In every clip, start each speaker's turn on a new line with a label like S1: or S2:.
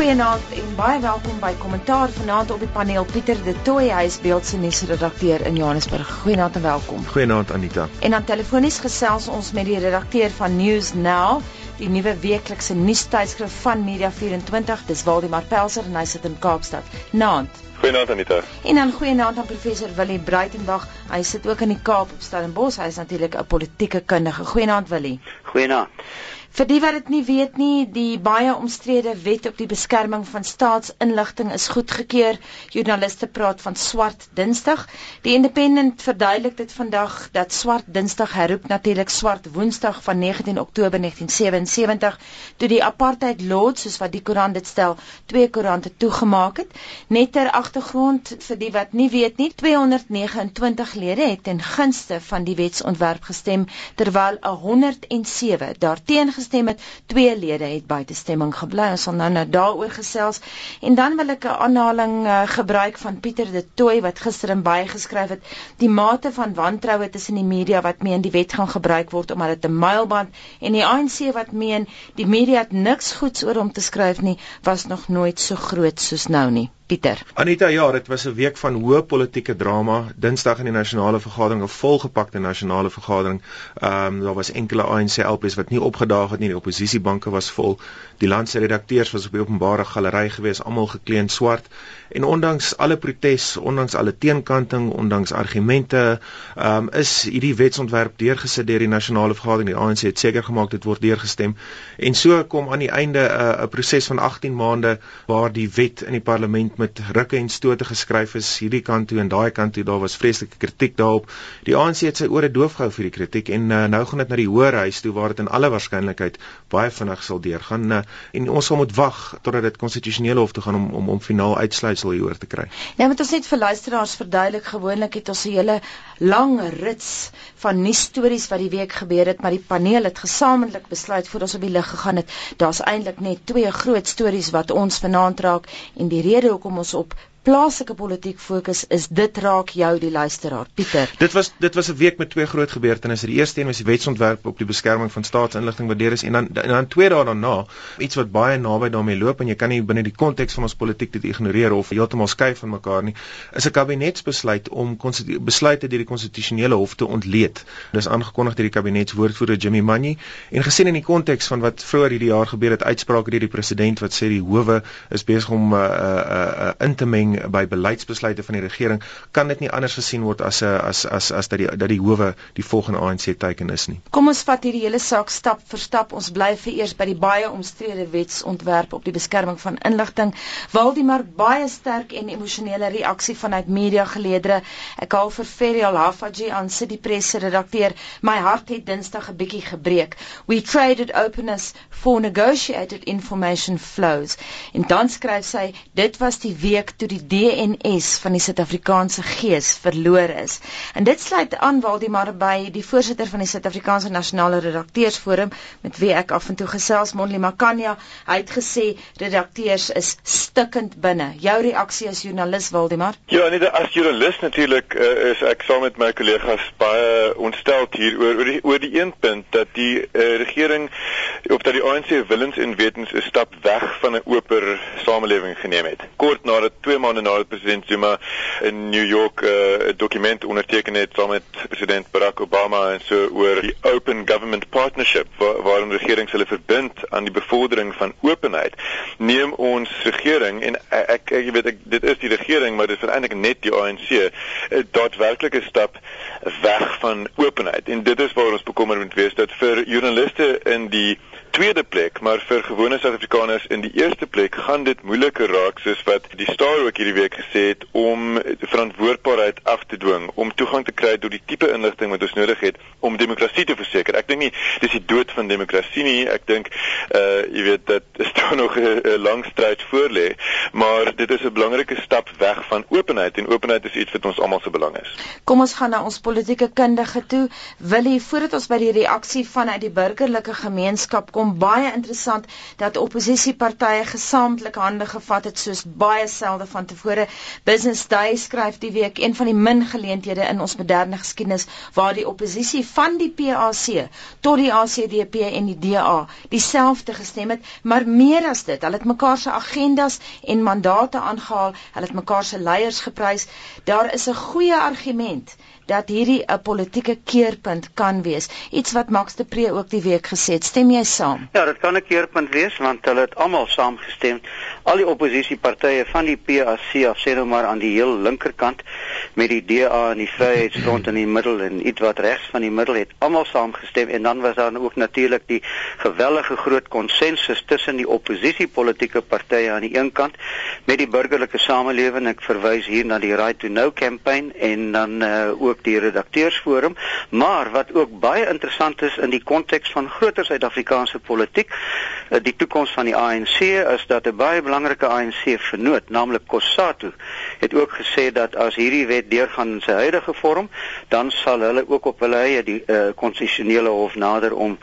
S1: Goeienaand en baie welkom by Kommentaar vanaand op die paneel Pieter De Tooy, hy is beeldse nuusredakteur in Johannesburg. Goeienaand en welkom.
S2: Goeienaand Anita.
S1: En dan telefonies gesels ons met die redakteur van News Now, die nuwe weeklikse nuustydskrif van Media24. Dis Waldemar Pelser en hy sit in Kaapstad. Naand.
S3: Goeienaand Anita.
S1: En dan goeienaand aan professor Willie Breitenberg. Hy sit ook in die Kaap op Stellenbosch. Hy is natuurlik 'n politieke kundige. Goeienaand Willie.
S4: Goeienaand.
S1: Vir die wat dit nie weet nie, die baie omstrede wet op die beskerming van staatsinligting is goedgekeur. Joernaliste praat van swart Dinsdag. Die Independent verduidelik dit vandag dat swart Dinsdag herroep natuurlik swart Woensdag van 19 Oktober 1977 toe die apartheid lord soos wat die koerant dit stel, twee koerante toegemaak het. Net ter agtergrond vir die wat nie weet nie, 229 lede het ten gunste van die wetsontwerp gestem terwyl 107 daarteen gestem het. Twee lede het buite stemming gebly. Ons sal nou nou daaroor gesels. En dan wil ek 'n aanhaling uh, gebruik van Pieter de Tooy wat gister in baie geskryf het, die mate van wantroue tussen die media wat meen die wet gaan gebruik word omdat dit 'n mylband en die ANC wat meen die media het niks goeds oor hom te skryf nie, was nog nooit so groot soos nou nie. Pieter.
S2: Anita, ja, dit was 'n week van hoë politieke drama. Dinsdag in die nasionale vergadering, 'n volgepakte nasionale vergadering. Ehm um, daar was enkele ANC LPs wat nie opgedaag het nie. Die oppositiebanke was vol. Die land se redakteurs was op die openbare galery gewees, almal gekleed swart. En ondanks alle protes, ondanks alle teenkanting, ondanks argumente, um, is hierdie wetsontwerp deurgesit deur die nasionale vergadering. Die ANC het seker gemaak dit word deurgestem. En so kom aan die einde eh, 'n uh, proses van 18 maande waar die wet in die parlement met rukke en stote geskryf is hierdie kant toe en daai kant toe daar was vreeslike kritiek daarop. Die ANC het sy ore doof gehou vir die kritiek en uh, nou gaan dit na die hoër huis toe waar dit in alle waarskynlikheid baie vinnig sal deurgaan uh, en ons sal moet wag totdat dit konstitusionele hof toe gaan om om om finaal uitsluitsel hieroor te kry.
S1: Ja, want ons net vir luisteraars verduidelik gewoonlik het ons 'n hele lang rits van nuus stories wat die week gebeur het, maar die paneel het gesamentlik besluit voor ons op die lig gegaan het, daar's eintlik net twee groot stories wat ons vanaand raak en die rede hoekom ons op plaaslike politiek fokus is dit raak jou die luisteraar Pieter.
S2: Dit was dit was 'n week met twee groot gebeurtenisse. Die eerste een was die wetsontwerp op die beskerming van staatsinligting wat deur is en dan en dan twee dae daarna iets wat baie naby daarmee loop en jy kan nie binne die konteks van ons politiek dit ignoreer of heeltemal skei van mekaar nie. Is 'n kabinetsbesluit om besluite deur die konstitusionele hof te ontleed. Dis aangekondig deur die kabinetswoordvoerder Jimmy Manyi en gesien in die konteks van wat vroeër hierdie jaar gebeur het uitsprake deur die president wat sê die howe is besig om uh, uh, uh, in te meng regering by beleidsbesluite van die regering kan dit nie anders gesien word as 'n as as as dat die dat die howe die volgende ANC teiken is nie.
S1: Kom ons vat hierdie hele saak stap vir stap. Ons bly vir eers by die baie omstrede wetsontwerp op die beskerming van inligting. Waldemar baie sterk en emosionele reaksie vanuit media geleedere. Ek haal vir Ferial Hafaji aan City Press se redakteur. My hart het Dinsdag 'n bietjie gebreek. We traded openness for negotiated information flows. En dan skryf sy, dit was die week toe die die DNS van die Suid-Afrikaanse gees verlore is. En dit sluit aan Waldemar by die voorsitter van die Suid-Afrikaanse Nasionale Redakteursforum met wie ek af en toe gesels Monli Makanya. Hy het gesê redakteurs is stikkend binne. Jou reaksie as joernalis Waldemar?
S3: Ja, nee, as joernalis natuurlik uh, is ek saam met my kollegas baie ontstel hier oor oor die, oor die een punt dat die uh, regering op dat die ANC willens en wetens 'n stap weg van 'n oper samelewing geneem het. Kort nadat twee maande nadat president Zuma in New York eh, 'n uh, dokument onderteken het saam met president Barack Obama en so oor die Open Government Partnership waar, waarin regerings hulle verbind aan die bevordering van openheid. Neem ons regering en ek ek weet ek, dit is die regering maar dit is eintlik net die ANC 'n daadwerklike stap weg van openheid. En dit is waar ons bekommerd moet wees dat vir joernaliste in die tweede plek, maar vir gewone Suid-Afrikaners in die eerste plek gaan dit moeiliker raak soos wat die Star ook hierdie week gesê het om verantwoordbaarheid af te dwing, om toegang te kry tot die tipe inligting wat ons nodig het om demokrasie te verseker. Ek dink nie dis die dood van demokrasie nie. Ek dink uh jy weet dat is daar nog 'n lang stryd voor lê, maar dit is 'n belangrike stap weg van openheid en openheid is iets wat ons almal se belang is.
S1: Kom ons gaan na ons politieke kundige toe. Wil jy voordat ons by die reaksie vanuit die burgerlike gemeenskap leierskap kom. Baie interessant dat oppositiepartye gesamentlik hande gevat het soos baie selde van tevore. Business Day skryf die week een van die min geleenthede in ons moderne geskiedenis waar die oppositie van die PAC tot die ACDP en die DA dieselfde gestem het, maar meer as dit, hulle het mekaar se agendas en mandate aangehaal, hulle het mekaar se leiers geprys. Daar is 'n goeie argument dat hierdie 'n politieke keerpunt kan wees. Iets wat Max de Pre ook die week gesê het. Stem jy saam?
S4: Ja, dit kan 'n keerpunt wees want hulle het almal saamgestem. Al die oppositiepartye van die PAC af sê nou maar aan die heel linkerkant met die DA en die Vryheidsfront in die middel en iets wat regs van die middel het almal saamgestem en dan was daar ook natuurlik die gewellige groot konsensus tussen die oppositiepolitiese partye aan die een kant met die burgerlike samelewing. Ek verwys hier na die Right to Know campaign en dan uh, ook die redakteursforum, maar wat ook baie interessant is in die konteks van groter Suid-Afrikaanse politiek, eh, die toekoms van die ANC is dat 'n baie belangrike ANC vernoot, naamlik Kossatu, het ook gesê dat as hierdie wet deurgaan in sy huidige vorm, dan sal hulle ook op hulle eie die uh, konstitusionele hof nader om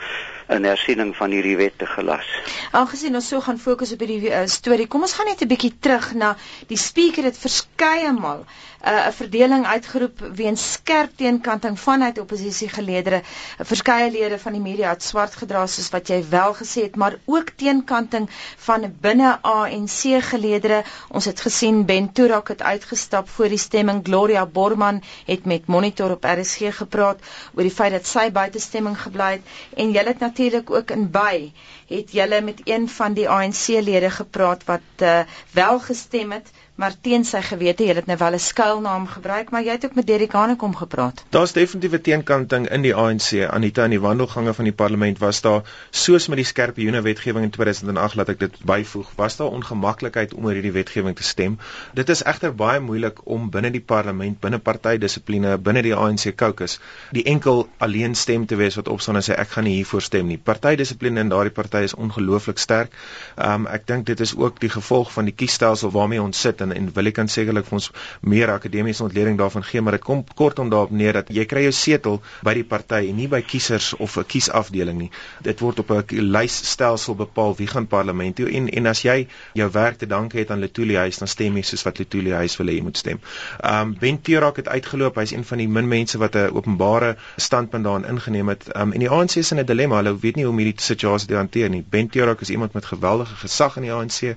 S4: 'n hersiening van hierdie wet te gelas.
S1: Aangesien ons so gaan fokus op hierdie uh, storie, kom ons gaan net 'n bietjie terug na die spreker het verskeie maal 'n uh, verdeling uitgeroep weens skerp teenkanting vanuit oppositiegeleedere. Verskeie lede van die media het swart gedra soos wat jy wel gesê het, maar ook teenkanting van binne ANC geleedere. Ons het gesien Ben Turak het uitgestap voor die stemming. Gloria Borman het met Monitor op RSG gepraat oor die feit dat sy buite stemming gebly het en jy het natuurlik ook in by het jy met een van die ANC-lede gepraat wat uh, wel gestem het maar teen sy gewete, jy het nou wel 'n skuilnaam gebruik, maar jy het ook met Derek Hanekom gepraat.
S2: Daar's definitiewe teenkanting in die ANC. Anita in die wandelgange van die parlement was daar soos met die skerpe joene wetgewing in 2008 laat ek dit byvoeg, was daar ongemaklikheid om oor hierdie wetgewing te stem. Dit is egter baie moeilik om binne die parlement, binne partydissipline, binne die ANC caucus, die enkel alleen stem te wees wat opstaan en sê ek gaan nie hiervoor stem nie. Partydissipline in daardie party is ongelooflik sterk. Um ek dink dit is ook die gevolg van die kiesstelsel waarmee ons sit en en wil ek kan sekerlik vir ons meer akademiese ontleding daarvan gee maar dit kom kortom daarop neer dat jy kry jou setel by die party en nie by kiesers of 'n kiesafdeling nie dit word op 'n lysstelsel bepaal wie gaan parlement toe en en as jy jou werk te danke het aan Letuli huis dan stem jy soos wat Letuli huis wil hê jy moet stem. Um Ben Terak het uitgeloop hy's een van die min mense wat 'n openbare standpunt daarin ingeneem het um en die ANC is in 'n dilemma hulle weet nie hoe om hierdie situasie te hanteer nie. Ben Terak is iemand met geweldige gesag in die ANC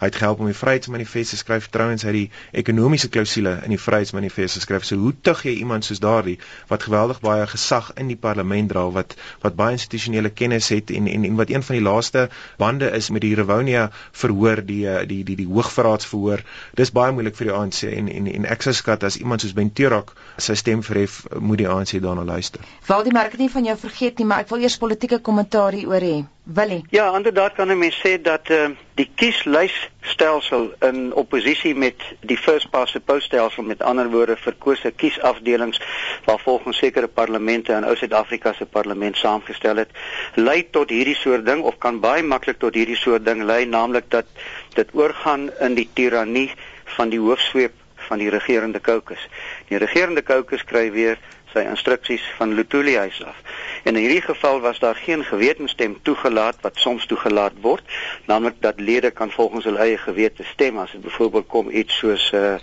S2: Hy het gehelp om die Vryheidsmanifest te skryf. Trouwens hy die ekonomiese klousule in die Vryheidsmanifest geskryf. So hoe tug jy iemand soos daardie wat geweldig baie gesag in die parlement dra, wat wat baie institusionele kennis het en en en wat een van die laaste bande is met die Rivonia verhoor, die die die die, die hoogverraadsverhoor. Dis baie moeilik vir die ANC en en en ek sou skat as iemand soos Ben Turak sy stem verhef, moet die ANC daarna luister.
S1: Valdie merk nie van jou vergeet nie, maar ek wil eers politieke kommentaar hieroor hê. Willie.
S4: Ja, inderdaad kan 'n mens sê dat uh, die kieslysstelsel in oppositie met die first past the post stelsel met ander woorde verkose kiesafdelings waar volgens sekere parlemente in Oos-Suid-Afrika se parlement saamgestel het, lei tot hierdie soort ding of kan baie maklik tot hierdie soort ding lei, naamlik dat dit oorgaan in die tirannie van die hoofsweep van die regerende caucus. Die regerende caucus kry weer sy instruksies van Lutuli huis af. En in hierdie geval was daar geen gewetenstem toegelaat wat soms toegelaat word, naamlik dat lede kan volgens hulle eie gewete stem as dit byvoorbeeld kom iets soos 'n uh,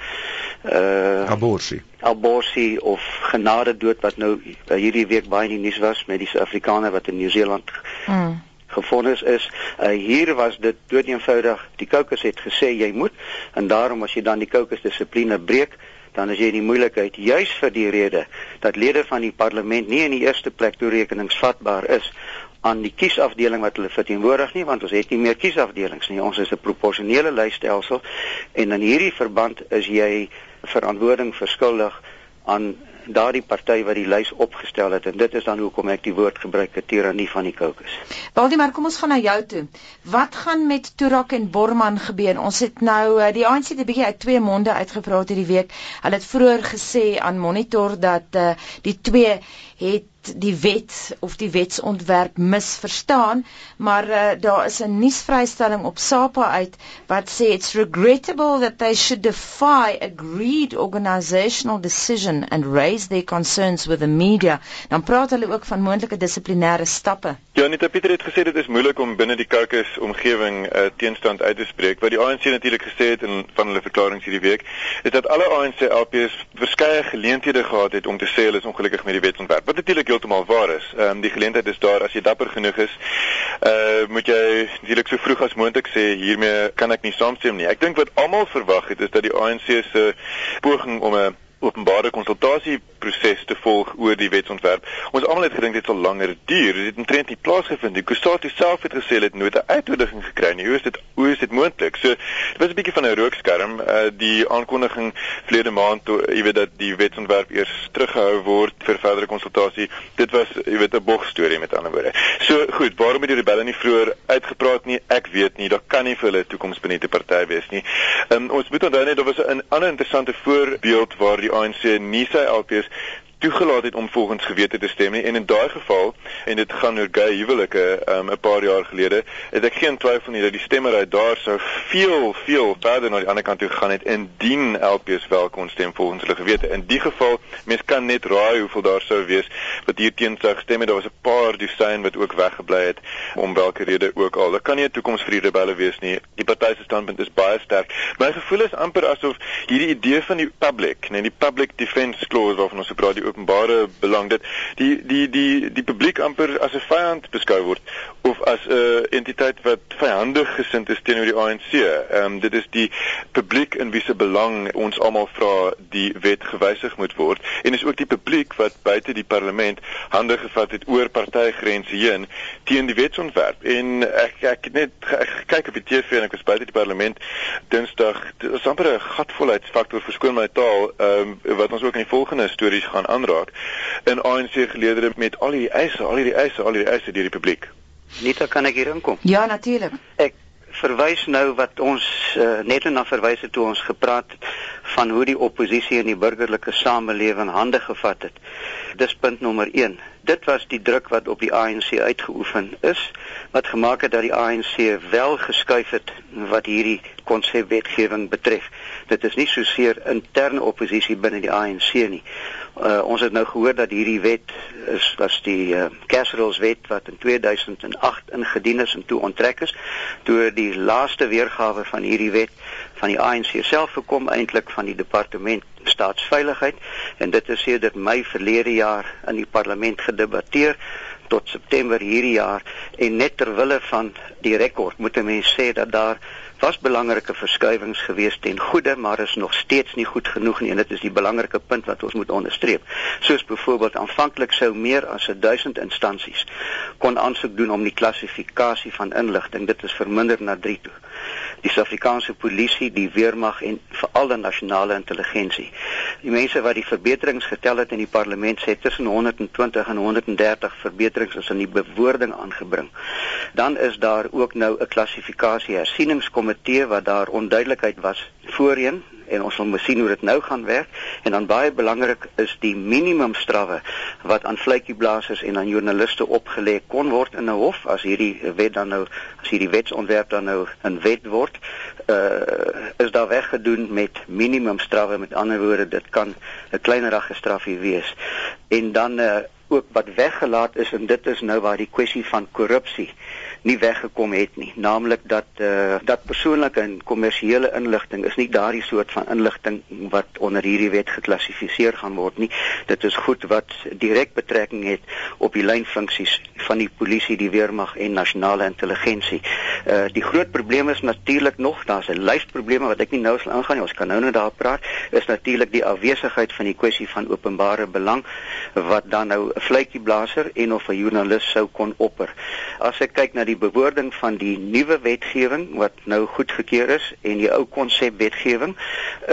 S2: uh, aborsie.
S4: Aborsie of genade dood wat nou uh, hierdie week baie in die nuus was met die Suid-Afrikaner wat in Nieu-Seeland mm gefonnis is. Uh, hier was dit doeteenvoudig. Die caucus het gesê jy moet en daarom as jy dan die caucus dissipline breek, dan is jy in die moeilikheid juis vir die rede dat lede van die parlement nie in die eerste plek toerekeningsvatbaar is aan die kiesafdeling wat hulle verteenwoordig nie want ons het nie meer kiesafdelings nie. Ons is 'n proporsionele lysstelsel en in hierdie verband is jy verantwoording verskuldig aan daardie party wat die lys opgestel het en dit is dan hoekom ek die woord gebruik het tirannie van die caucus.
S1: Waldemar, kom ons gaan na jou toe. Wat gaan met Turak en Borman gebeur? Ons het nou eh, die ANC het 'n bietjie uit twee monde uitgepraat hierdie week. Hulle het vroeër gesê aan Monitor dat uh, die twee het die wet of die wetsontwerp misverstaan, maar uh, daar is 'n nuusvrystelling op SAPA uit wat sê it's regrettable that they should defy agreed organizational decision and raise their concerns with the media. Dan praat hulle ook van moontlike dissiplinêre stappe.
S3: Ja, net Pieter het gesê dit is moeilik om binne die caucus omgewing 'n uh, eh, teenstand uit te spreek. Wat die ANC natuurlik gesê het in van hulle verklaringe hierdie week, is dat alle ANC LPs verskeie geleenthede gehad het om te sê hulle is ongelukkig met die wetsontwerp. Wat natuurlik heeltemal waar is. Ehm um, die geleentheid is daar as jy dapper genoeg is, uh moet jy natuurlik so vroeg as moontlik sê hiermee kan ek nie saamstem nie. Ek dink wat almal verwag het is dat die ANC se poging om 'n openbare konsultasieproses te volg oor die wetsontwerp. Ons almal het gedink dit sal langer duur. Dit het intrent nie plaasgevind nie. Kusatu self het gesê dit nooit 'n uitnodiging gekry nie. Hoe is dit hoe is dit moontlik? So dit was 'n bietjie van 'n rookskerm. Uh die aankondiging verlede maand toe jy weet dat die wetsontwerp eers teruggehou word vir verdere konsultasie. Dit was jy weet 'n bogstorie met ander woorde. So goed, waarom het die rebelle nie vroeër uitgepraat nie? Ek weet nie. Daar kan nie vir hulle toekoms binne die party wees nie. Um, ons moet onthou net daar was 'n ander interessante voorbeeld waar die ANC nie sy LPs because toegelaat het om volgens gewete te stem nie. En in daai geval en dit gaan oor gay huwelike um, 'n paar jaar gelede het ek geen twyfel nie dat die stemmery daar sou veel veel verder na die ander kant toe gegaan het. Indien LPs wel kon stem volgens hulle gewete. In die geval mens kan net raai hoeveel daar sou wees wat hier teen sou gestem het. Daar was 'n paar dosyn wat ook weggebly het om watter rede ook al. Daar kan nie 'n toekoms vir die rebelle wees nie. Die party se standpunt is baie sterk. My gevoel is amper asof hierdie idee van die public nee die public defence clause waarvan ons praat openbare belang dit die die die die publiek amper as 'n vyand beskou word of as 'n uh, entiteit wat vyandig gesind is teenoor die ANC. Ehm um, dit is die publiek in wie se belang ons almal vra die wet gewysig moet word en is ook die publiek wat buite die parlement hande gevat het oor partygrense heen teen die wetsontwerp. En ek ek net ek kyk op die TV en ek was buite die parlement Dinsdag. Dit was amper 'n gatvolheidsfaktor verskoon my taal ehm um, wat ons ook in die volgende stories gaan aanraak in ANC geleedere met al hierdie eise, al hierdie eise, al hierdie eise deur die publiek.
S4: Net kan ek hier inkom.
S1: Ja, natuurlik.
S4: Ek verwys nou wat ons uh, net na verwys het toe ons gepraat het van hoe die oppositie in die burgerlike samelewing hande gevat het. Dis punt nommer 1. Dit was die druk wat op die ANC uitgeoefen is wat gemaak het dat die ANC wel geskuif het wat hierdie konsepwetgewing betref. Dit is nie so seer interne oppositie binne die ANC nie. Uh, ons het nou gehoor dat hierdie wet is was die uh, Casserols wet wat in 2008 ingedien is en toe onttrek is deur die laaste weergawe van hierdie wet van die ANC self gekom eintlik van die departement staatsveiligheid. En dit is sedert Mei verlede jaar in die parlement gedebatteer tot September hierdie jaar. En net ter wille van die rekord moet 'n mens sê dat daar was belangrike verskuiwings gewees ten goeie, maar is nog steeds nie goed genoeg nie en dit is die belangrike punt wat ons moet onderstreep. Soos byvoorbeeld aanvanklik sou meer as 1000 instansies kon aansoek doen om die klassifikasie van inligting, dit is verminder na 3 toe. Die Suid-Afrikaanse polisie, die weermag en veral die nasionale intelligensie. Die mense wat die verbeterings getel het in die parlement sê tussen 120 en 130 verbeterings is in die bewoording aangebring. Dan is daar ook nou 'n klassifikasie hersieningskom komitee wat daar onduidelikheid was voorheen en ons wil sien hoe dit nou gaan werk. En dan baie belangrik is die minimumstrawwe wat aan vletjieblassers en aan joernaliste opgelê kon word in 'n hof as hierdie wet dan nou as hierdie wetsontwerp dan nou 'n wet word. Uh, is daar weggedoen met minimumstrawwe met ander woorde dit kan 'n kleinerige strafie wees. En dan uh, ook wat weggelaat is en dit is nou waar die kwessie van korrupsie nie weggekom het nie. Naamlik dat uh, dat persoonlike en kommersiële inligting is nie daardie soort van inligting wat onder hierdie wet geklassifiseer gaan word nie. Dit is goed wat direk betrekking het op die lynfunksies van die polisie die weermag en nasionale intelligensie uh, die groot probleem is natuurlik nog daar's 'n lys probleme wat ek nie nou sal aangaan nie ons kan nou net daar praat is natuurlik die afwesigheid van die kwessie van openbare belang wat dan nou 'n vletjieblaser en of 'n joernalis sou kon opper. As ek kyk na die bewoording van die nuwe wetgewing wat nou goedgekeur is en die ou konsep wetgewing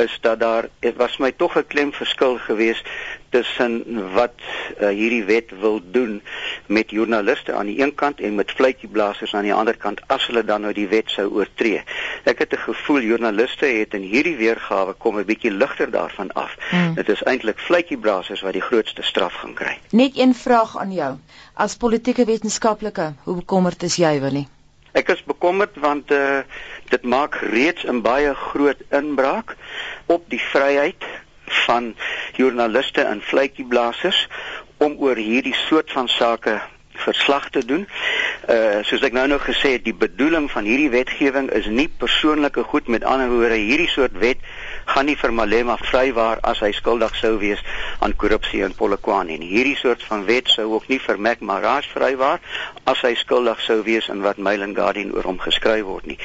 S4: is dat daar dit was my tog 'n klem verskil geweest tussen wat uh, hierdie wet wil doen met joernaliste aan die een kant en met fluitjieblassers aan die ander kant as hulle dan nou die wet sou oortree. Ek het 'n gevoel joernaliste het in hierdie weergawe kom 'n bietjie ligter daarvan af. Hmm. Dit is eintlik fluitjieblassers wat die grootste straf gaan kry.
S1: Net een vraag aan jou. As politieke wetenskaplike, hoe bekommerd is jy, Willie?
S4: Ek is bekommerd want uh, dit maak reeds 'n baie groot inbraak op die vryheid van joernaliste en vletjieblassers om oor hierdie soort van sake verslag te doen. Uh soos ek nou nog gesê het, die bedoeling van hierdie wetgewing is nie persoonlike goed met ander woorde hierdie soort wet gaan nie vir Malema vrywaar as hy skuldig sou wees aan korrupsie in Polokwane nie. Hierdie soort van wet sou ook nie vir Mac Maraj vrywaar as hy skuldig sou wees in wat Mail and Guardian oor hom geskryf word nie.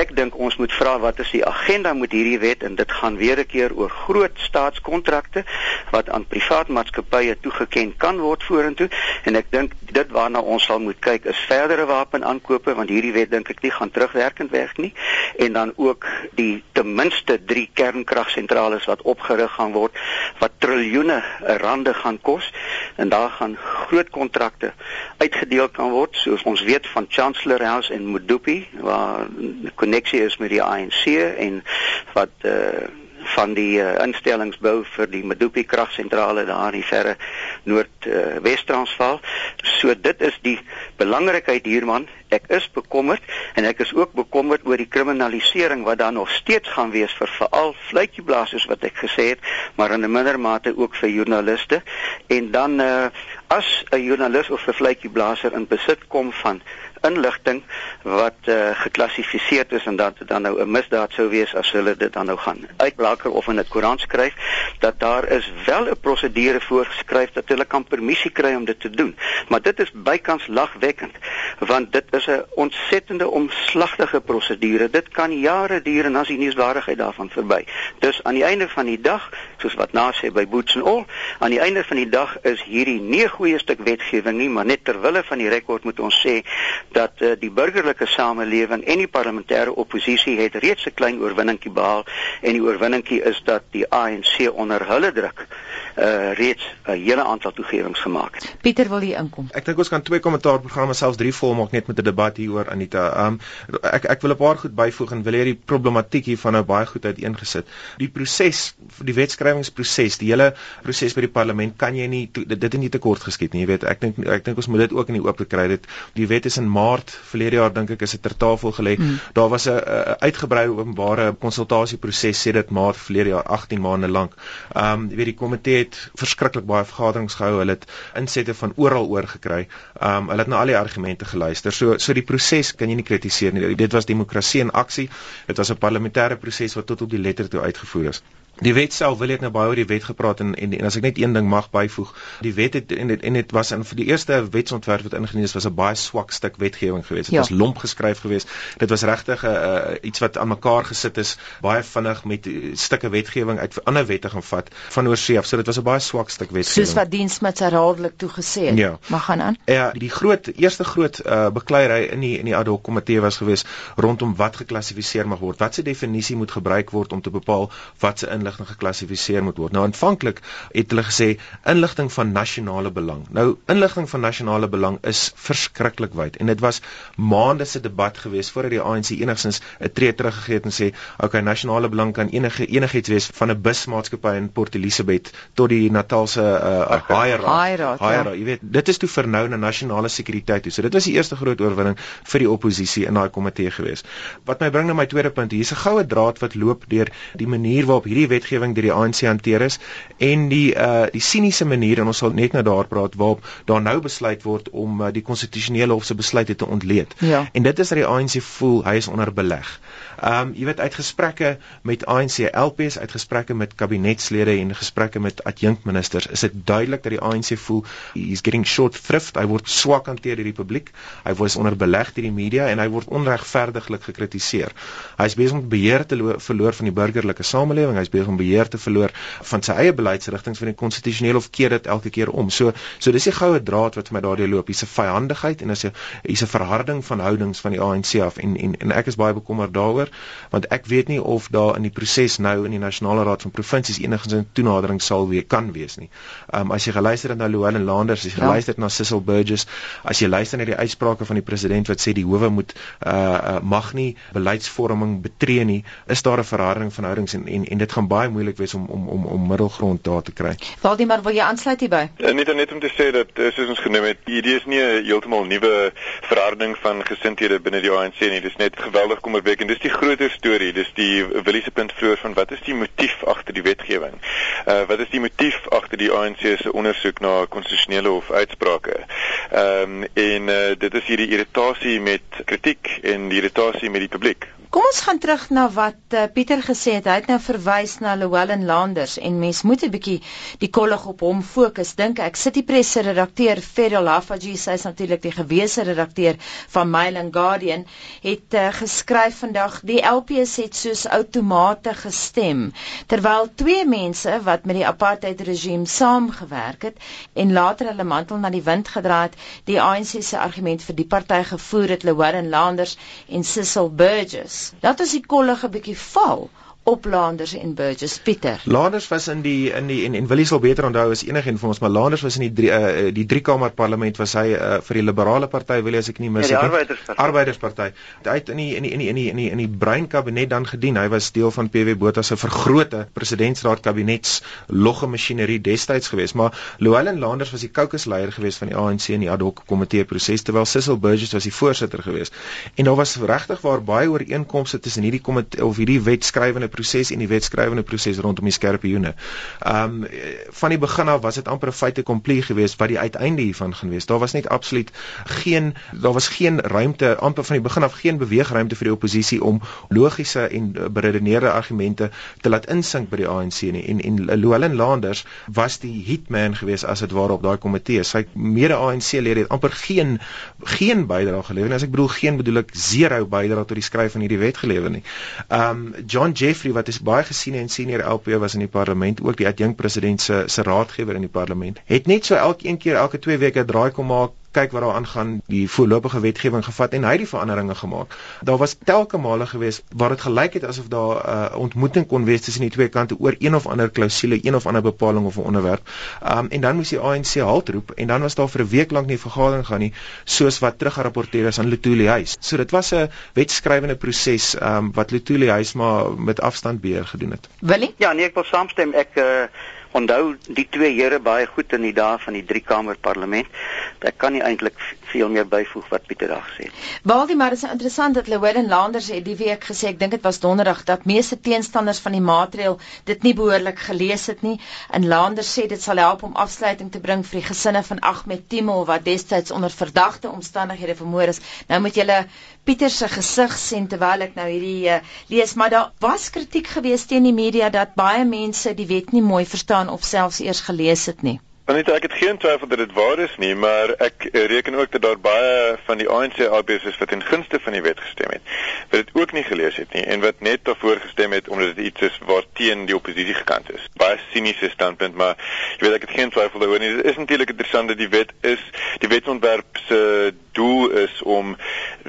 S4: Ek dink ons moet vra wat is die agenda met hierdie wet en dit gaan weer 'n keer oor groot staatskontrakte wat aan privaat maatskappye toegeken kan word vorentoe en ek dink dit waarna ons sal moet kyk is verdere wapenaankope want hierdie wet dink ek nie gaan terugwerkend werk nie en dan ook die ten minste 3 kernkragsentrales wat opgerig gaan word wat triljoene rande gaan kos en daar gaan groot kontrakte uitgedeel kan word soos ons weet van Chancellor House en Modupi waar 'n koneksie is met die ANC en wat uh, van die uh, instellingsbou vir die Medupi kragsentrale daar in die verre noord uh, Wes-Transvaal. So dit is die belangrikheid hierman. Ek is bekommerd en ek is ook bekommerd oor die kriminalisering wat daar nog steeds gaan wees vir veral fluitjieblassers wat ek gesê het, maar in 'n minder mate ook vir joernaliste. En dan uh, as 'n joernalis of 'n fluitjieblasser in besit kom van inligting wat uh, geklassifiseer is en dat dit dan nou 'n misdaad sou wees as hulle dit dan nou gaan uitblaker of in 'n koerant skryf dat daar is wel 'n prosedure voorgeskryf dat hulle kan permissie kry om dit te doen. Maar dit is bykans lagwekkend want dit is 'n ontsettende omslagtige prosedure dit kan jare duur en as die nuuswaardigheid daarvan verby dus aan die einde van die dag soos wat na sê by Boots and All aan die einde van die dag is hierdie nie 'n goeie stuk wetgewing nie maar net ter wille van die rekord moet ons sê dat uh, die burgerlike samelewing en die parlementêre oppositie het reeds 'n klein oorwinningkie behaal. En die oorwinningkie is dat die ANC onder hulle druk uh, reeds 'n hele aantal toegewings gemaak het.
S1: Pieter wil hier inkom.
S2: Ek dink ons kan twee kommentaarprogramme selfs drie volmaak net met 'n debat hieroor Anita. Um ek ek wil 'n paar goed byvoeg en wil hê die problematiek hiervan nou baie goed uiteengesit. Die proses, die wetskrywingsproses, die hele proses by die parlement kan jy nie dit het nie te kort geskied nie. Jy weet, ek dink ek dink ons moet dit ook in die oop kry. Dit die wet is in Maart verlede jaar dink ek is dit ter tafel gelê. Mm. Daar was 'n uitgebreide openbare konsultasieproses sê dit Maart verlede jaar 18 maande lank. Um jy weet die komitee het verskriklik baie vergaderings gehou. Hulle het insette van oral oor gekry. Um hulle het na al die argumente geluister. So so die proses kan jy nie kritiseer nie. Dit was demokrasie in aksie. Dit was 'n parlementêre proses wat tot op die letter toe uitgevoer is. Die wet self wil ek nou baie oor die wet gepraat en, en en as ek net een ding mag byvoeg, die wet het en dit en dit was in vir die eerste wetsontwerp wat ingedien is was 'n baie swak stuk wetgewing geweest. Dit ja. was lomp geskryf geweest. Dit was regtig 'n uh, iets wat aan mekaar gesit is, baie vinnig met uh, stukke wetgewing uit ander wette gaan vat van oorsee af. So dit was 'n baie swak stuk wetgewing.
S1: Soos wat diensmits herhaaldelik toegesê het. Ja. Maar gaan aan.
S2: Ja, die groot eerste groot uh, bekleierery in die in die ad hoc komitee was geweest rondom wat geklassifiseer mag word. Wat se definisie moet gebruik word om te bepaal wat se inligting geklassifiseer moet word. Nou aanvanklik het hulle gesê inligting van nasionale belang. Nou inligting van nasionale belang is verskriklik wyd en dit was maande se debat geweest voordat die ANC enigstens 'n tree teruggegee het en sê, "Oké, okay, nasionale belang kan enige enigiets wees van 'n busmaatskappy in Port Elizabeth tot die Natalse uh, Haira. Haira, jy weet, dit is toe vernou na nasionale sekuriteit toe. So dit was die eerste groot oorwinning vir die oppositie in daai komitee geweest. Wat my bring na my tweede punt, hier's 'n goue draad wat loop deur die manier waarop hierdie wetgewing deur die ANC hanteer is en die uh die siniese manier en ons sal net nou daar praat waarop daar nou besluit word om uh, die konstitusionele hof se besluite te ontleed. Ja. En dit is dat die ANC voel hy is onder beleg. Um jy weet uit gesprekke met ANC LPs, uit gesprekke met kabinetslede en gesprekke met adjunkministers, is dit duidelik dat die ANC voel he's getting short thrift. Hy word swak hanteer deur die publiek. Hy word onder beleg deur die media en hy word onregverdiglik gekritiseer. Hy is besig om beheer te verloor van die burgerlike samelewing. Hy is beweeg om beheer te verloor van sy eie beleidsrigtinge van die konstitusionele of keer dit elke keer om. So so dis die goue draad wat vir my daardie loop. Hier's 'n vyandigheid en as jy hier's 'n verharding van houdings van die ANC af en en en ek is baie bekommerd daaroor want ek weet nie of daar in die proses nou in die nasionale raad van provinsies enigsins 'n toenadering sal wees kan wees nie. Um as jy geluister het na Louwelen Landers, as jy ja. geluister het na Cecil Burgess, as jy luister na die uitsprake van die president wat sê die howe moet uh, uh mag nie beleidsvorming betree nie, is daar 'n verharding van houdings en en, en dit gaan baie moeilik wees om om om om middelgrond daar te kry.
S1: Waldemar, wil jy aansluit hierby?
S3: Uh, net net om te sê dat uh, soos ons genoem het, hierdie is nie 'n heeltemal nuwe verhouding van gesindhede binne die ANC nie. Dis net geweldig kommerwekkend. Dis die groter storie. Dis die Willie se punt vroeër van wat is die motief agter die wetgewing? Uh wat is die motief agter die ANC se ondersoek na konstitusionele hof uitsprake? Ehm um, en uh, dit is hierdie irritasie met kritiek en die irritasie met die publiek.
S1: Kom ons gaan terug na wat uh, Pieter gesê het. Hy het nou verwys na Llewellyn Landers en mens moet 'n bietjie die kollig op hom fokus. Dink ek sit die presse redakteur Ferrell Hafaji, sy is natuurlik die gewese redakteur van Mail and Guardian, het uh, geskryf vandag die LPS het soos outomate gestem terwyl twee mense wat met die apartheid regime saamgewerk het en later hulle mantel na die wind gedraai het, die ANC se argument vir die party gevoer het Llewellyn Landers en Cecil Burgess dat as die kollige bietjie val op Landers en Burgess Pieter.
S2: Landers was in die in die en en Willie sal beter onthou as enige een van ons, maar Landers was in die drie, uh, die drie kamer parlement was hy uh, vir die liberale party Willie as ek nie mis
S4: het. Ja, die arbeidersparty.
S2: Arbeidersparty. Hy het in die in die in die in die in die, in die brein kabinet dan gedien. Hy was deel van PW Botha se vergrote presidentsraad kabinets logge masjinerie destyds geweest, maar Llewellyn Landers was die caucusleier geweest van die ANC in die ad hoc komitee proses terwyl Cecil Burgess was die voorsitter geweest. En daar was regtig waar baie ooreenkomste tussen hierdie komitee of hierdie wetskrywende proses en die wetskrywende proses rondom die skerpioene. Ehm um, van die begin af was dit amper 'n feite komplie geweest wat die uiteinde hiervan gaan wees. Daar was net absoluut geen daar was geen ruimte amper van die begin af geen beweegruimte vir die oppositie om logiese en beredeneerde argumente te laat insink by die ANC nie. En en Llewellyn Landers was die hitman geweest as dit ware op daai komitee. Sy mede ANC lede het amper geen geen bydrae gelewer nie. As ek bedoel geen bedoel ek zero bydrae tot die skryf van hierdie wet gelewer nie. Um, John Jeffrey Jeffrey wat is baie gesien en senior LP was in die parlement ook die adjunk president se se raadgewer in die parlement het net so elke een keer elke 2 weke draai kom maak kyk wat daar aangaan die voorlopige wetgewing gevat en hy het die veranderinge gemaak. Daar was telke male gewees waar dit gelyk het asof daar 'n uh, ontmoeting kon wees tussen die twee kante oor een of ander klousule, een of ander bepaling of 'n onderwerp. Um en dan moes die ANC halt roep en dan was daar vir 'n week lank nie vergadering gaan nie soos wat teruggerapporteer is aan Lutuli huis. So dit was 'n wetskrywende proses um wat Lutuli huis maar met afstand beheer gedoen het.
S1: Willie?
S4: Ja, nee, ek wil saamstem. Ek uh onthou die twee here baie goed in die dae van die drie kamer parlement. Ek kan nie eintlik veel meer byvoeg wat Pieter daar gesê het.
S1: Waldie, maar dit is interessant dat Llewellyn Landers het die week gesê, ek dink dit was donderdag, dat meeste teenstanders van die maatreël dit nie behoorlik gelees het nie. En Landers sê dit sal help om afsluiting te bring vir die gesinne van Ahmed Timol wat destyds onder verdagte omstandighede vermoor is. Nou moet julle Pieter se gesig sien terwyl ek nou hierdie uh, lees, maar daar was kritiek gewees teen die media dat baie mense die wet nie mooi verstaan of selfs eers gelees het nie.
S3: Anita, ek het geen twyfel dat dit waar is nie, maar ek reken ook dat daar baie van die ANC ABS is wat in gunste van die wet gestem het, wat dit ook nie gelees het nie en wat net daarvoor gestem het omdat dit iets is waar teen die oppositie gekant is. Baie siniese standpunt, maar jy weet ek het geen twyfel daaroor nie. Dit is natuurlik interessant dat die wet is, die wetsontwerp se doel is om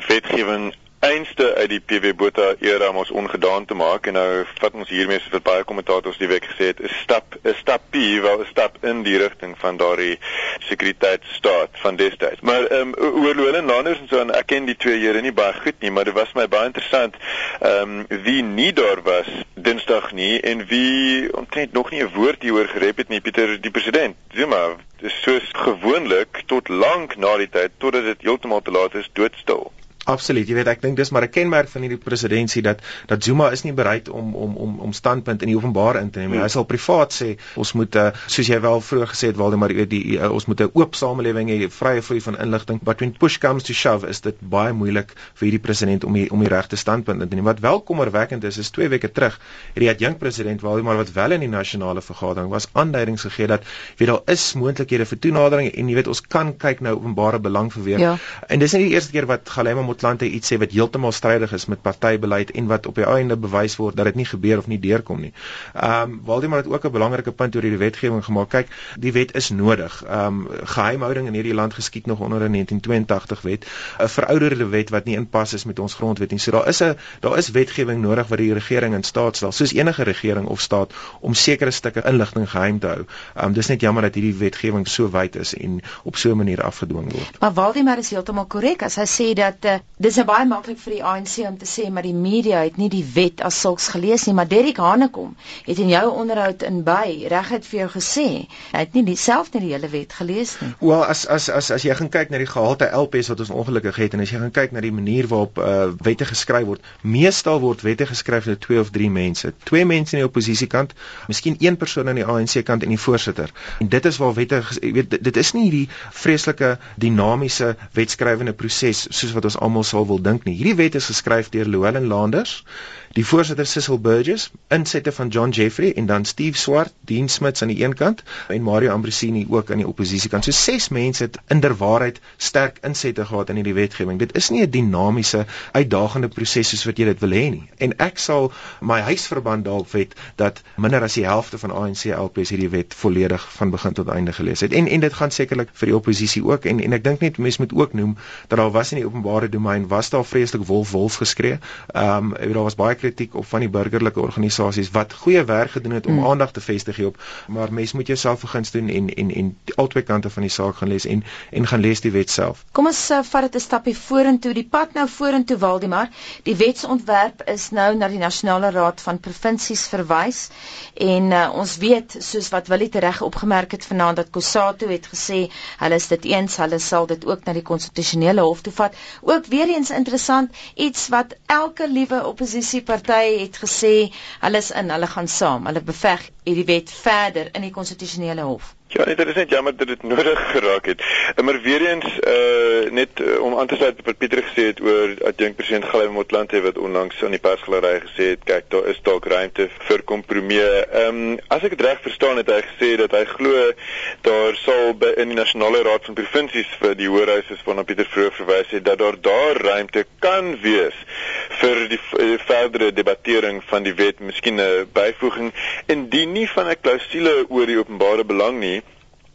S3: wetgewing einste uit die PW Botha era mos ongedaan te maak en nou vat ons hiermee soos wat baie kommentators die week gesê het, 'n stap 'n stapie, wel 'n stap in die rigting van daardie sekuriteitsstaat van destyds. Maar ehm um, oor Lolen Landers en so en ek ken die twee here nie baie goed nie, maar dit was my baie interessant ehm um, wie nie daar was Dinsdag nie en wie omtrent nog nie 'n woord hieroor gerep het nie, Pieter die president. Sien maar, dis soos gewoonlik tot lank na die tyd totdat dit heeltemal te laat is doodstil.
S2: Absoluut. Jy weet ek dink dis maar 'n kenmerk van hierdie presidentskap dat dat Zuma is nie bereid om om om om standpunt in die openbaar in te neem nie. Hmm. Hy sal privaat sê ons moet uh, soos jy wel vroeër gesê het Waldemar die, die uh, ons moet 'n oop samelewing hê, vrye vloei van inligting. But when push comes to shove is dit baie moeilik vir hierdie president om die, om die regte standpunt in te neem. Wat wel kommerwekkend is, is 2 weke terug het die adjunk president Waldemar wat wel in die nasionale vergadering was aanduidings gegee dat weet daar is moontlikhede vir toenadering en jy weet ons kan kyk nou openbare belang verweer. Ja. En dis nie die eerste keer wat Galema Motlanthe iets sê wat heeltemal strydig is met partybeleid en wat op die einde bewys word dat dit nie gebeur of nie deurkom nie. Ehm um, Waldemar het ook 'n belangrike punt oor hierdie wetgewing gemaak. Kyk, die wet is nodig. Ehm um, geheimhouding in hierdie land geskied nog onder 'n 1982 wet, 'n verouderde wet wat nie inpas is met ons grondwet nie. So daar is 'n daar is wetgewing nodig wat die regering in staat stel, soos enige regering of staat om sekere stukke inligting geheim te hou. Ehm um, dis net jammer dat hierdie wetgewing so wyd is en op so 'n manier afgedwing word.
S1: Maar Waldemar is heeltemal korrek as hy sê dat uh, dis baie maklik vir die ANC om te sê maar die media het nie die wet as sulks gelees nie, maar Derrick Hanekom het in jou onderhoud in by reguit vir jou gesê hy het nie dieselfde die hele wet gelees nie.
S2: Wel as as as as jy gaan kyk na die gehalte LPS wat ons ongelukkig het en as jy gaan kyk na die manier waarop uh, wette geskryf word, meestal word wette geskryf deur twee of drie mense. Twee mense aan die oppositiekant, miskien een persoon aan die ANC kant en die voorsitter. En dit is waar wette jy weet dit, dit is nie hierdie vreeslike dinamiese wetskrywende proses soos wat ons almal sal wil dink nie. Hierdie wet is geskryf deur Llewellyn Landers die voorsitter Cecil Burgess, insette van John Jeffrey en dan Steve Swart, Dean Smith aan die een kant en Mario Ambrosini ook aan die oppositiekant. So ses mense het inderwaarheid sterk insette gehad in hierdie wetgewing. Dit is nie 'n dinamiese, uitdagende proses soos wat jy dit wil hê nie. En ek sal my huisverband daarop wet dat minder as die helfte van ANC LPs hierdie wet volledig van begin tot einde gelees het. En en dit gaan sekerlik vir die oppositie ook en en ek dink net mense moet ook noem dat daar was in die openbare domein was daar vreeslik wolf wolf geskree. Ehm um, daar was baie kritiek op van die burgerlike organisasies wat goeie werk gedoen het om hmm. aandag te vestig hierop, maar mens moet jouself vergins doen en en en albei kante van die saak gaan lees en en gaan lees die wet self.
S1: Kom ons uh, vat dit 'n stapie vorentoe. Die pad nou vorentoe Waldemar. Die wetsontwerp is nou na die Nasionale Raad van Provinsies verwys en uh, ons weet soos wat Willie tereg opgemerk het vanaand dat Kusatu het gesê hulle is dit eens, hulle sal dit ook na die konstitusionele hof toe vat. Ook weer eens interessant iets wat elke liewe oppositie party het gesê hulle is in, hulle gaan saam. Hulle beveg hierdie wet verder in die konstitusionele hof.
S3: Ja, dit is net jammer dat dit nodig geraak het. Eh, maar weer eens uh net uh, om aan te sluit wat Pieter gesê het oor adjunk president Gallyway Motlanthe wat onlangs aan die persgalery gesê het, kyk, daar is dalk ruimte vir kompromie. Ehm um, as ek dit reg verstaan het hy gesê dat hy glo daar sal by in die nasionale raad van provinsies vir die hoërhuis is waarna Pieter vroeër verwys het dat daar daar ruimte kan wees vir die verdere debattering van die wet, miskien 'n byvoeging indien nie van 'n klousule oor die openbare belang nie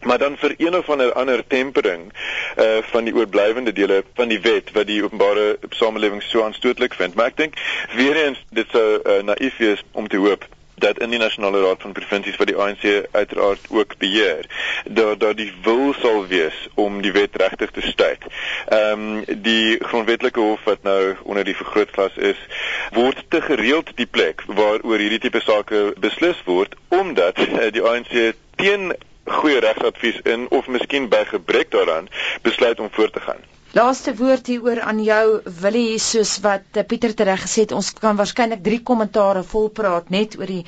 S3: maar dan vir een of ander ander tempering uh van die oorblywende dele van die wet wat die openbare samelewing so aanstootlik vind. Maar ek dink weer eens dit sou uh, naïef wees om te hoop dat in die nasionale raad van provinsies wat die ANC uiteraard ook beheer, dat daar die wil sal wees om die wet regtig te staak. Ehm um, die grondwetlike hof wat nou onder die vergrootglas is, word te gereeld die plek waar oor hierdie tipe sake beslis word omdat uh, die ANC teen goeie regsadvies in of miskien by gebrek daaraan besluit om voort te gaan.
S1: Laaste woord hieroor aan jou Willie soos wat eh, Pieter tereg gesê het ons kan waarskynlik 3 kommentare volpraat net oor die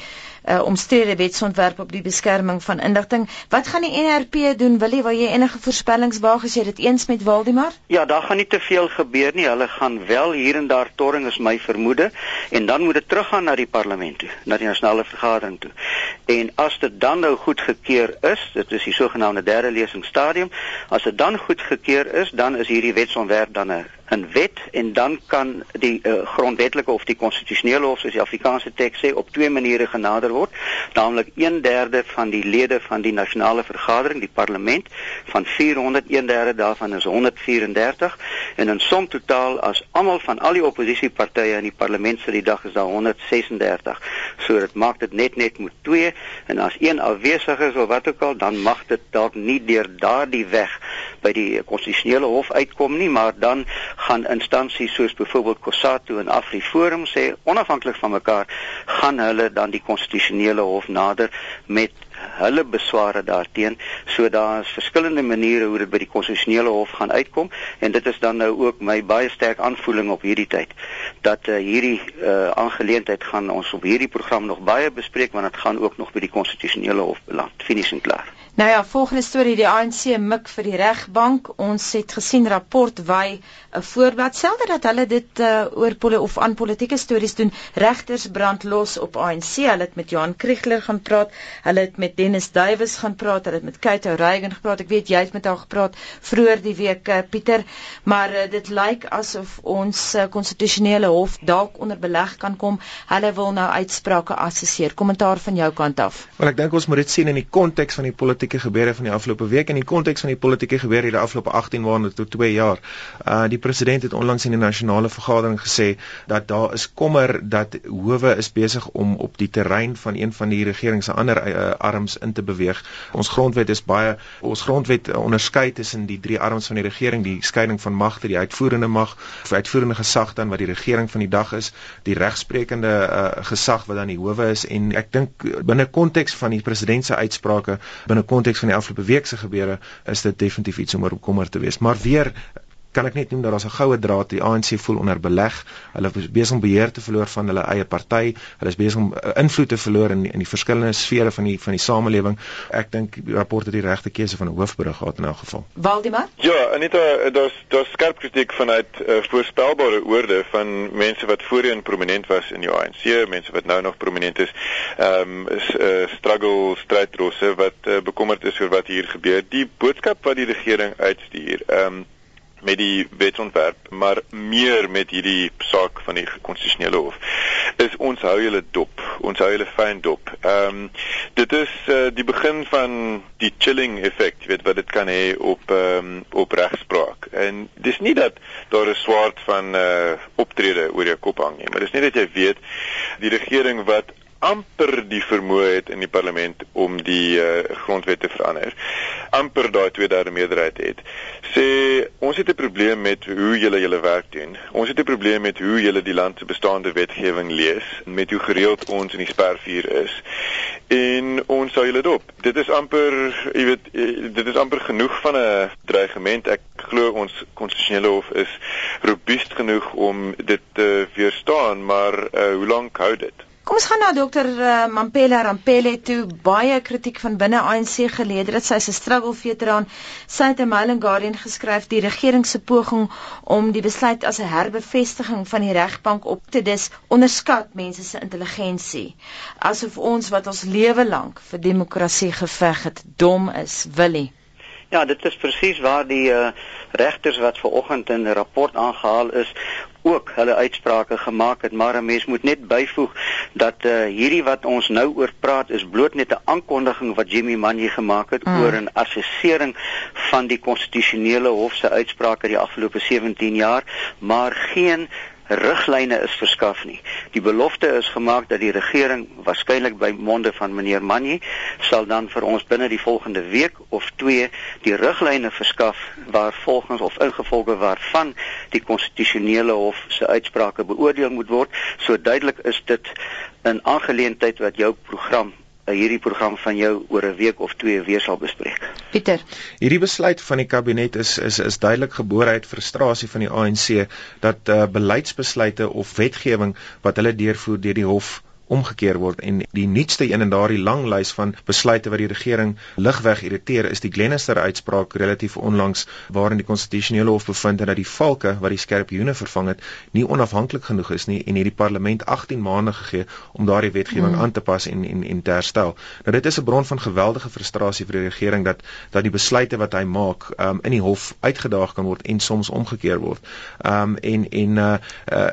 S1: uh, omstrede wetsontwerp op die beskerming van inligting. Wat gaan die NRP doen? Wil jy wil jy enige voorspellings waag as jy dit eens met Waldemar?
S4: Ja, daar gaan nie te veel gebeur nie. Hulle gaan wel hier en daar torring is my vermoede en dan moet dit teruggaan na die parlement toe, na die nasionale vergadering toe. En as dit dan nou goedgekeur is, dit is die sogenaamde derde lesing stadium, as dit dan goedgekeur is, dan is hierdie wetsontwerp dan 'n in wet en dan kan die uh, grondwetlike of die konstitusionele hof soos die Afrikaanse teks sê op twee maniere genader word. Naamlik 1/3 van die lede van die nasionale vergadering die parlement van 400 1/3 daarvan is 134 en in som totaal as almal van al die oppositiepartye in die parlement vir die dag is daar 136 so dit maak dit net net moet twee. En as een afwesig is of wat ook al dan mag dit dalk nie deur daardie weg by die konstitusionele hof uitkom nie maar dan gaan instansies soos byvoorbeeld COSATU en AfriForum sê onafhanklik van mekaar gaan hulle dan die konstitusionele hof nader met hulle besware daarteen so daar is verskillende maniere hoe dit by die konstitusionele hof gaan uitkom en dit is dan nou ook my baie sterk aanvoeling op hierdie tyd dat uh, hierdie uh, aangeleentheid gaan ons op hierdie program nog baie bespreek want dit gaan ook nog by die konstitusionele hof beland. Finies en klaar
S1: Nou ja, volgende storie die ANC mik vir die regbank. Ons het gesien rapport wy 'n voorblad selde dat hulle dit uh, oor pole of aan politieke stories doen. Regters brand los op ANC. Hulle het met Johan Kriegler gaan praat. Hulle het met Dennis Duwys gaan praat. Hulle het met Kate Reagan gepraat. Ek weet jy het met haar gepraat vroeër die week uh, Pieter, maar uh, dit lyk asof ons konstitusionele uh, hof dalk onder beleg kan kom. Hulle wil nou uitsprake assesseer. Kommentaar van jou kant af.
S2: Wel ek dink ons moet dit sien in die konteks van die politieke gebeure van die afgelope week in die konteks van die politieke gebeure in die afgelope 18 maande tot 2 jaar. Uh die president het onlangs in die nasionale vergadering gesê dat daar is kommer dat howe is besig om op die terrein van een van die regering se ander uh, arms in te beweeg. Ons grondwet is baie ons grondwet onderskei tussen die drie arms van die regering, die skeiding van magte, die uitvoerende mag, of uitvoerende gesag dan wat die regering van die dag is, die regsprekende uh, gesag wat dan die howe is en ek dink binne konteks van die president se uitsprake, binne konteks van die afgelope week se gebeure, is dit definitief iets om oor kommer te wees. Maar weer kan ek net noem dat daar 'n goue draad die ANC voel onder beleg. Hulle is besig om beheer te verloor van hulle eie party. Hulle is besig om uh, invloed te verloor in in die verskillende sfere van die van die samelewing. Ek dink die rapport het die regte keuse van 'n hoofberig gehad in elk geval.
S1: Waldemar?
S3: Ja, Anita, daar's daar's skerp kritiek vanuit uh, voorspelbare oorde van mense wat voorheen prominent was in die ANC, mense wat nou nog prominent is. Ehm um, is 'n uh, struggle strydrosse wat uh, bekommerd is oor wat hier gebeur. Die boodskap wat die regering uitstuur, ehm um, met die wetsontwerp, maar meer met hierdie saak van die konstitusionele hof. Is ons hou julle dop. Ons hou julle fyn dop. Ehm um, dit is uh, die begin van die chilling effek, weet wat dit kan hê op ehm um, op regspraak. En dis nie dat daar 'n swaard van uh optrede oor jou kop hang nie, maar dis nie dat jy weet die regering wat amper die vermoë het in die parlement om die uh, grondwet te verander. amper daai tweederde meerderheid het. Sê ons het 'n probleem met hoe julle julle werk doen. Ons het 'n probleem met hoe julle die land se bestaande wetgewing lees, met hoe gereeld ons in die spervuur is. En ons sal julle dop. Dit is amper, jy weet, eh, dit is amper genoeg van 'n dreigement. Ek glo ons konstitusionele hof is robuust genoeg om dit te weerstaan, maar uh, hoe lank hou dit?
S1: Kom ons gaan na dokter uh, Mampela Rampele toe. Baie kritiek van binne ANC geleer dat sy 'n struggle veteraan sy het 'n mailing Guardian geskryf die regering se poging om die besluit as 'n herbevestiging van die regbank op te dis onderskat mense se intelligensie. Asof ons wat ons lewe lank vir demokrasie geveg het, dom is, Willie.
S4: Ja, dit is presies waar die uh, regters wat ver oggend in 'n rapport aangehaal is, ook hulle uitsprake gemaak het, maar 'n mens moet net byvoeg dat uh, hierdie wat ons nou oor praat is bloot net 'n aankondiging wat Jimmy Manji gemaak het mm. oor 'n assessering van die konstitusionele hof se uitsprake die afgelope 17 jaar, maar geen riglyne is verskaf nie. Die belofte is gemaak dat die regering waarskynlik by monde van meneer Manyi sal dan vir ons binne die volgende week of 2 die riglyne verskaf waar volgens of ingevolge waarvan die konstitusionele hof se uitsprake beoordeel moet word. So duidelik is dit 'n aangeleentheid wat jou program hierdie program van jou oor 'n week of twee weer sal bespreek.
S1: Pieter.
S2: Hierdie besluit van die kabinet is is is duidelik gebore uit frustrasie van die ANC dat uh, beleidsbesluite of wetgewing wat hulle deurvoer deur die hof omgekeer word en die nuutste een in daardie lang lys van besluite wat die regering ligweg irriteer is die Glenister uitspraak relatief onlangs waarin die konstitusionele hof bevind het dat die valke wat die skerpioene vervang het nie onafhanklik genoeg is nie en hierdie parlement 18 maande gegee om daardie wetgewing hmm. aan te pas en en en te herstel. Nou dit is 'n bron van geweldige frustrasie vir die regering dat dat die besluite wat hy maak um, in die hof uitgedaag kan word en soms omgekeer word. Um en en uh, uh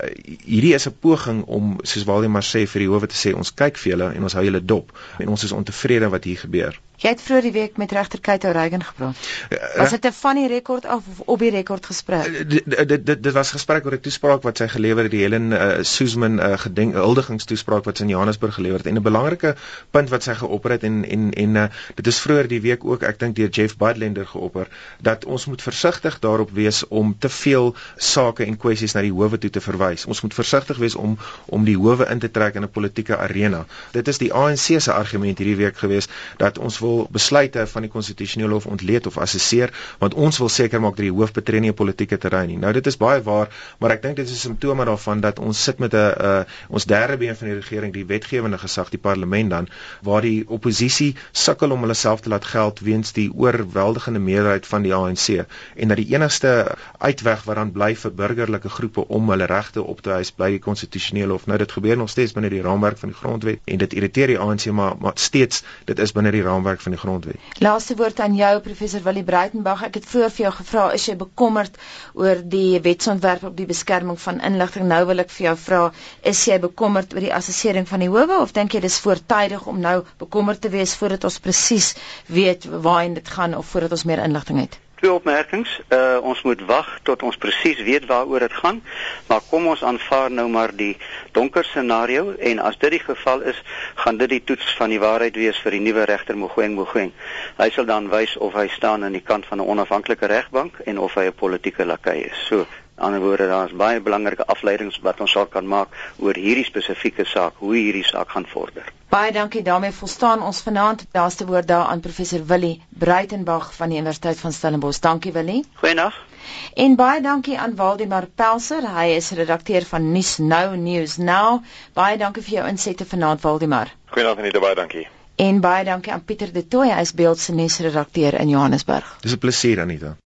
S2: hierdie is 'n poging om soos Waldemar sê vir die hof te sê ons kyk vir julle en ons hou julle dop en ons is ontevrede wat hier gebeur.
S1: Jy het vroeër die week met regter Kate Reagan gepraat. Uh, was dit 'n van die rekord af of op die rekord gespreek? Uh,
S2: dit dit dit was gesprek oor 'n toespraak wat sy gelewer het, die Helen uh, Suzman uh, gedenk huldigingstoespraak wat sy in Johannesburg gelewer het en 'n belangrike punt wat sy geopper het en en en uh, dit is vroeër die week ook ek dink deur Jeff Budlender geopper dat ons moet versigtig daarop wees om te veel sake en kwessies na die howe toe te verwys. Ons moet versigtig wees om om die howe in te trek in 'n politieke arena. Dit is die ANC se argument hierdie week gewees dat ons wil besluite van die konstitusionele hof ontleed of assesseer want ons wil seker maak dat die hoof betree nie 'n politieke terrein nie. Nou dit is baie waar, maar ek dink dit is 'n simptoom daarvan dat ons sit met 'n uh, ons derde been van die regering, die wetgewende gesag, die parlement dan, waar die oppositie sukkel om hulle self te laat geld weens die oorweldigende meerderheid van die ANC en dat die enigste uitweg wat dan bly vir burgerlike groepe om hulle regte op te eis bly die konstitusionele hof. Nou dit gebeur nog steeds binne die raamwerk van die grondwet en dit irriteer die ANC maar maar steeds dit is binne die raamwerk van die grondwet.
S1: Laaste woord aan jou professor Willie Breitenberg. Ek het voor vir jou gevra is jy bekommerd oor die wetsontwerp op die beskerming van inligting? Nou wil ek vir jou vra, is jy bekommerd oor die assessering van die howe of dink jy dis voortydig om nou bekommerd te wees voordat ons presies weet waarheen dit gaan of voordat ons meer inligting het?
S4: Twee opmerkings. Uh ons moet wag tot ons presies weet waaroor dit gaan, maar kom ons aanvaar nou maar die donker scenario en as dit die geval is, gaan dit die toets van die waarheid wees vir die nuwe regter Mogoeng Mogoeng. Hy sal dan wys of hy staan aan die kant van 'n onafhanklike regbank en of hy 'n politieke lakai is. So Aan die woorde daar is baie belangrike afleidings wat ons sal kan maak oor hierdie spesifieke saak, hoe hierdie saak gaan vorder.
S1: Baie dankie. daarmee volstaan ons vanaand. Laaste woord daar aan professor Willie Breitenberg van die Universiteit van Stellenbosch. Dankie Willie.
S4: Goeienaand.
S1: En baie dankie aan Waldemar Pelser. Hy is redakteur van Nuus Nou News Now. Baie dankie vir jou insette vanaand Waldemar.
S3: Goeienaand Anita, baie dankie.
S1: En baie dankie aan Pieter De Tooy, hy is beeldse nuusredakteur in Johannesburg.
S2: Dis 'n plesier Anita.